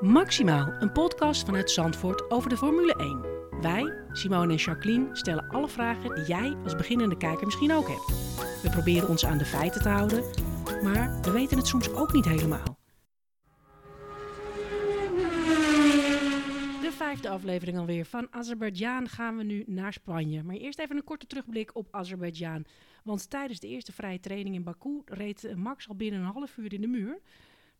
Maximaal, een podcast vanuit Zandvoort over de Formule 1. Wij, Simone en Jacqueline, stellen alle vragen die jij als beginnende kijker misschien ook hebt. We proberen ons aan de feiten te houden, maar we weten het soms ook niet helemaal. De vijfde aflevering alweer. Van Azerbeidzjan gaan we nu naar Spanje. Maar eerst even een korte terugblik op Azerbeidzjan. Want tijdens de eerste vrije training in Baku reed Max al binnen een half uur in de muur.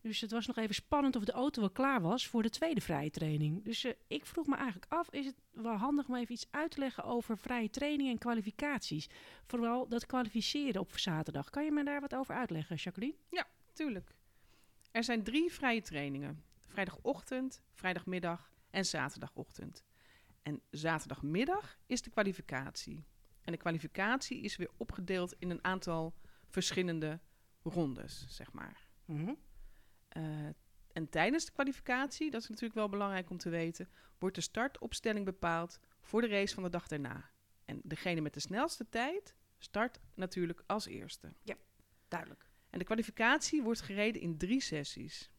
Dus het was nog even spannend of de auto wel klaar was voor de tweede vrije training. Dus uh, ik vroeg me eigenlijk af, is het wel handig om even iets uit te leggen over vrije training en kwalificaties? Vooral dat kwalificeren op zaterdag. Kan je me daar wat over uitleggen, Jacqueline? Ja, tuurlijk. Er zijn drie vrije trainingen. Vrijdagochtend, vrijdagmiddag en zaterdagochtend. En zaterdagmiddag is de kwalificatie. En de kwalificatie is weer opgedeeld in een aantal verschillende rondes, zeg maar. Mm -hmm. Uh, en tijdens de kwalificatie, dat is natuurlijk wel belangrijk om te weten, wordt de startopstelling bepaald voor de race van de dag daarna. En degene met de snelste tijd start natuurlijk als eerste. Ja, duidelijk. En de kwalificatie wordt gereden in drie sessies.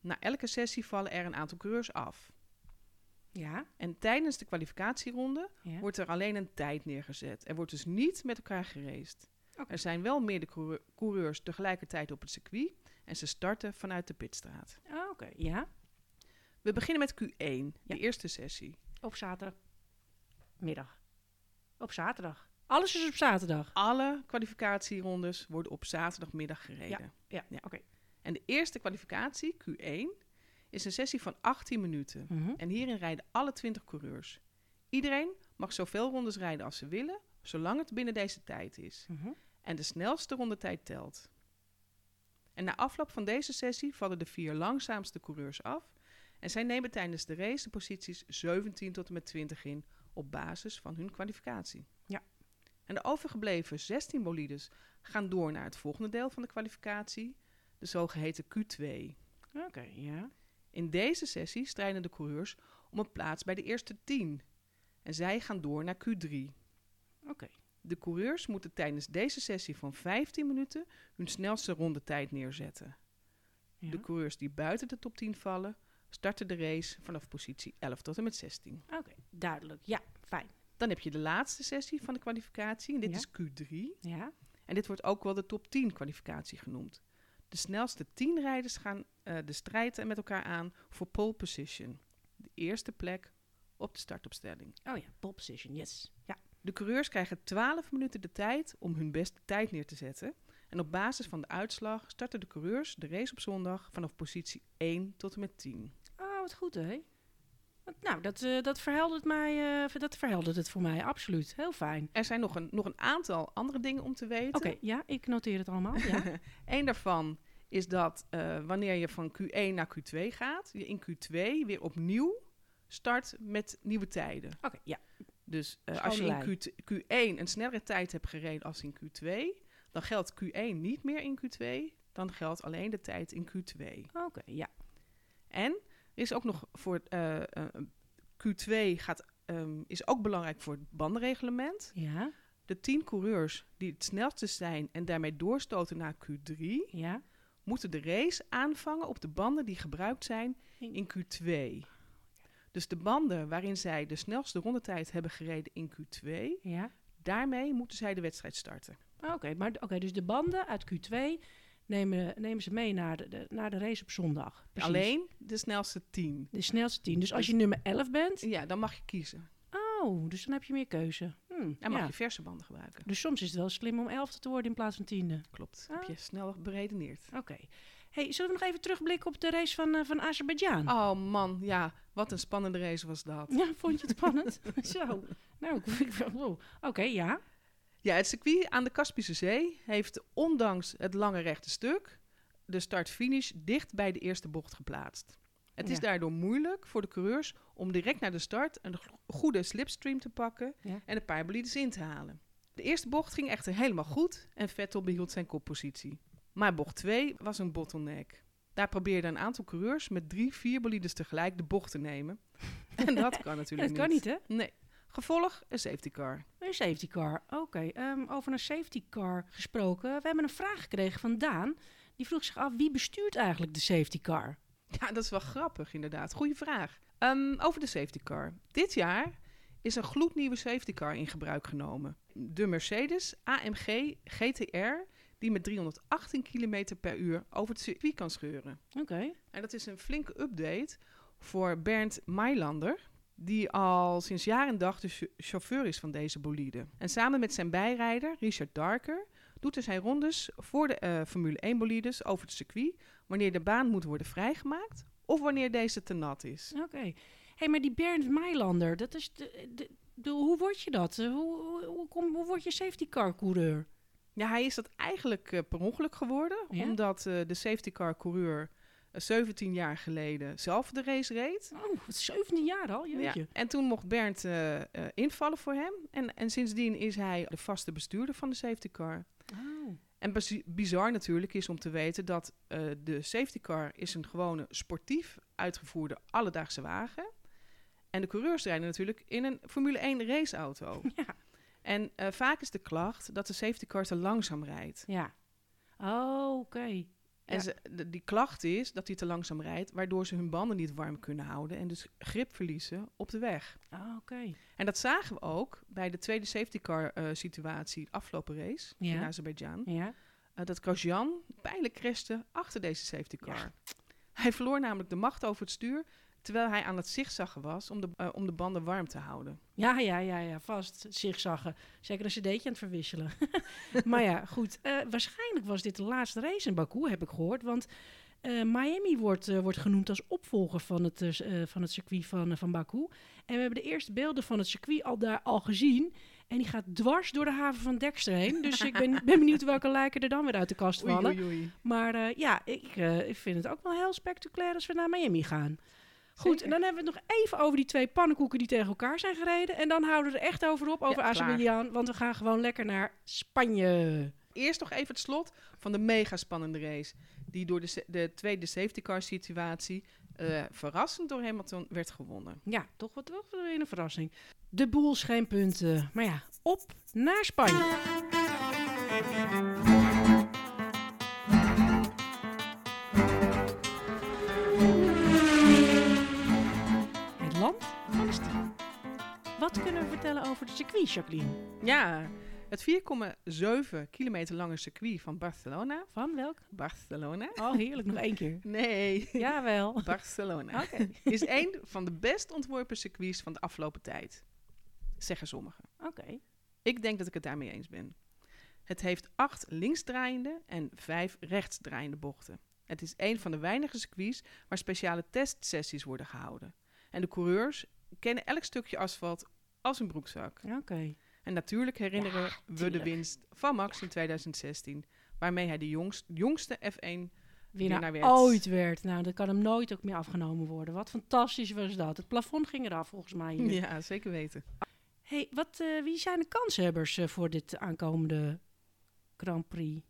Na elke sessie vallen er een aantal coureurs af. Ja. En tijdens de kwalificatieronde Ja. wordt er alleen een tijd neergezet. Er wordt dus niet met elkaar geraced. Er zijn wel meerdere coureur- coureurs tegelijkertijd op het circuit en ze starten vanuit de pitstraat. Ah, Oké, ja. We beginnen met Q1, Ja. de eerste sessie. Op zaterdagmiddag. Op zaterdag. Alles is op zaterdag. Alle kwalificatierondes worden op zaterdagmiddag gereden. Ja, Ja. oké. En de eerste kwalificatie, Q1, is een sessie van 18 minuten. Mhm. En hierin rijden alle 20 coureurs. Iedereen mag zoveel rondes rijden als ze willen, zolang het binnen deze tijd is. Mhm. En de snelste rondetijd telt. En na afloop van deze sessie vallen de vier langzaamste coureurs af. En zij nemen tijdens de race de posities 17 tot en met 20 in op basis van hun kwalificatie. Ja. En de overgebleven 16 bolides gaan door naar het volgende deel van de kwalificatie, de zogeheten Q2. Oké, ja. In deze sessie strijden de coureurs om een plaats bij de eerste 10. En zij gaan door naar Q3. Oké. De coureurs moeten tijdens deze sessie van 15 minuten hun snelste rondetijd neerzetten. Ja. De coureurs die buiten de top 10 vallen, starten de race vanaf positie 11 tot en met 16. Oké, duidelijk. Ja, fijn. Dan heb je de laatste sessie van de kwalificatie en dit Ja. is Q3. Ja. En dit wordt ook wel de top 10 kwalificatie genoemd. De snelste 10 rijders gaan eh, de strijd met elkaar aan voor pole position. De eerste plek op de startopstelling. Oh ja, pole position, yes. De coureurs krijgen 12 minuten de tijd om hun beste tijd neer te zetten. En op basis van de uitslag starten de coureurs de race op zondag vanaf positie 1 tot en met 10. Oh, wat goed, hè? Nou, dat, eh, dat, verheldert mij, eh, dat verheldert het voor mij, absoluut. Heel fijn. Er zijn nog een, nog een aantal andere dingen om te weten. Oké, ja, ik noteer het allemaal. Ja. Eén daarvan is dat eh, wanneer je van Q1 naar Q2 gaat, je in Q2 weer opnieuw start met nieuwe tijden. Oké, ja. Dus eh, als je in Q2 Q1 een snellere tijd hebt gereden als in Q2, dan geldt Q1 niet meer in Q2, dan geldt alleen de tijd in Q2. Oké, ja. En er is ook nog voor eh, eh, Q2 gaat, ehm, is ook belangrijk voor het bandenreglement. Ja, De 10 coureurs die het snelste zijn en daarmee doorstoten naar Q3, ja. moeten de race aanvangen op de banden die gebruikt zijn in Q2. Dus de banden waarin zij de snelste rondetijd hebben gereden in Q2, Ja. daarmee moeten zij de wedstrijd starten. Oké, maar oké, dus de banden uit Q2 nemen, nemen ze mee naar de, de- naar de race op zondag. Precies. Alleen de snelste 10. De snelste 10. Dus als je nummer 11 bent, Ja, dan mag je kiezen. oh, dus dan heb je meer keuze. Hm, En mag ja. je verse banden gebruiken. Dus soms is het wel slim om 11 te worden in plaats van tiende. Klopt. Ah. Heb je snel beredeneerd. Oké. Hey, zullen we nog even terugblikken op de race van, eh, van Azerbeidzjan? Oh man, ja, wat een spannende race was dat. Ja, vond je het spannend? Zo. Nou, ik- oh, Oké, ja. Ja, het circuit aan de Kaspische Zee heeft ondanks het lange rechte stuk de start-finish dicht bij de eerste bocht geplaatst. Het is daardoor moeilijk voor de coureurs om direct naar de start een go- goede slipstream te pakken Ja. en een paar bolides in te halen. De eerste bocht ging echter helemaal goed en Vettel behield zijn koppositie. Maar bocht 2 was een bottleneck. Daar probeerden een aantal coureurs met drie, vier bolides tegelijk de bocht te nemen. En dat kan natuurlijk dat kan niet, hè? Nee. Gevolg een safety car. Een safety car. Oké, ehm, over een safety car gesproken. We hebben een vraag gekregen van Daan. Die vroeg zich af, wie bestuurt eigenlijk de safety car? Ja, dat is wel grappig inderdaad. Goeie vraag. Ehm, over de safety car. Dit jaar is een gloednieuwe safety car in gebruik genomen. De Mercedes AMG GTR, die met 318 km per uur over het circuit kan scheuren. Oké. En dat is een flinke update voor Bernd Mailander, die al sinds jaar en dag de ch- chauffeur is van deze bolide. En samen met zijn bijrijder Richard Darker doet hij zijn rondes voor de eh, Formule 1 bolides over het circuit wanneer de baan moet worden vrijgemaakt of wanneer deze te nat is. Oké. hey, maar die Bernd Mailander, dat is de, de, de- hoe word je dat? Hoe, hoe, hoe, kom- hoe word je safety car coureur? Ja, hij is dat eigenlijk eh, per ongeluk geworden, Ja? omdat eh, de safety car coureur eh, 17 jaar geleden zelf de race reed. Oh, wat 17 jaar al, Ja, en toen mocht Bernd eh, eh, invallen voor hem. En, en sindsdien is hij de vaste bestuurder van de safety car. Oh. En bizar natuurlijk is om te weten dat eh, de safety car is een gewone sportief uitgevoerde alledaagse wagen. En de coureurs rijden natuurlijk in een Formule 1 raceauto. Ja. En eh, vaak is de klacht dat de safety car te langzaam rijdt. Ja. Oh, oké. En Ja. ze, de- die klacht is dat hij te langzaam rijdt, waardoor ze hun banden niet warm kunnen houden en dus grip verliezen op de weg. Ah, oké. En dat zagen we ook bij de tweede safety car eh, situatie, afgelopen race in Ja. Azerbeidzjan. Ja. Eh, dat Grosjean pijnlijk crashte achter deze safety car. Ja. Hij verloor namelijk de macht over het stuur, terwijl hij aan het zigzaggen was om de, eh, om de banden warm te houden. Ja, ja, ja, ja, vast. Zigzaggen. Zeker een cd'tje aan het verwisselen. maar ja, goed. Eh, waarschijnlijk was dit de laatste race in Baku, heb ik gehoord. Want eh, Miami wordt, wordt genoemd als opvolger van het, van het circuit van, van Baku. En we hebben de eerste beelden van het circuit al daar al gezien. En die gaat dwars door de haven van Dexter heen. Dus ik ben, ben benieuwd welke lijken er dan weer uit de kast vallen. oei, oei. Maar ja, ik, ik vind het ook wel heel spectaculair als we naar Miami gaan. Goed, en dan hebben we het nog even over die twee pannenkoeken die tegen elkaar zijn gereden. En dan houden we er echt over op, over Ja. Want we gaan gewoon lekker naar Spanje. Eerst nog even het slot van de mega spannende race, die door de, de tweede safety car situatie eh, verrassend door Hamilton werd gewonnen. Ja, toch wat toch weer een verrassing. De boel geen punten. Maar ja, op naar Spanje. Over het circuit, Jacqueline? Ja, het 4,7 kilometer lange circuit van Barcelona. Van welk? Barcelona? Oh, heerlijk. Nog één keer. Nee, Jawel. Barcelona. Oké. Is een van de best ontworpen circuits van de afgelopen tijd. Zeggen sommigen. Oké. Ik denk dat ik het daarmee eens ben. Het heeft acht linksdraaiende en vijf rechtsdraaiende bochten. Het is een van de weinige circuits waar speciale testsessies worden gehouden. En de coureurs kennen elk stukje asfalt als een broekzak. Oké. En natuurlijk herinneren Ja, we de winst van Max in 2016, waarmee hij de jongst, jongste F1 Winnaar Winnaar werd. ooit werd. Nou, dat kan hem nooit ook meer afgenomen worden. Wat fantastisch was dat. Het plafond ging eraf volgens mij hier. Ja, zeker weten. Hey, wat, eh, wie zijn de kanshebbers eh, voor dit aankomende Grand Prix?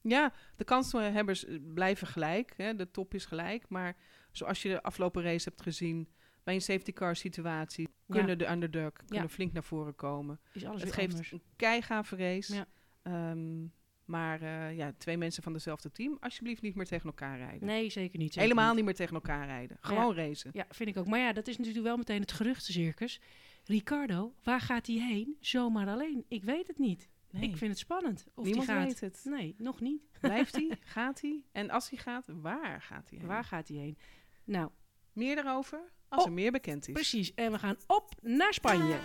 Ja, de kanshebbers blijven gelijk. Hè, de top is gelijk. Maar zoals je de afgelopen race hebt gezien, bij een safety car situatie, Ja. kunnen de underdog kunnen flink naar voren komen. Is alles het geeft anders. een keigave race. Ja. Ehm, maar eh, ja, twee mensen van dezelfde team, alsjeblieft niet meer tegen elkaar rijden. Nee, zeker niet. zeker Helemaal niet. niet meer tegen elkaar rijden. Gewoon racen. Ja, vind ik ook. Maar ja, dat is natuurlijk wel meteen het geruchtencircus. Ricardo, waar gaat hij heen? Zomaar alleen. Ik weet het niet. Nee, Ik vind het spannend. Of niemand gaat. weet het. Nee, nog niet. Blijft hij? Gaat hij? En als hij gaat, waar gaat hij heen? Waar gaat hij heen? Nou, Meer daarover als Oh, er meer bekend is. precies. En we gaan op naar Spanje.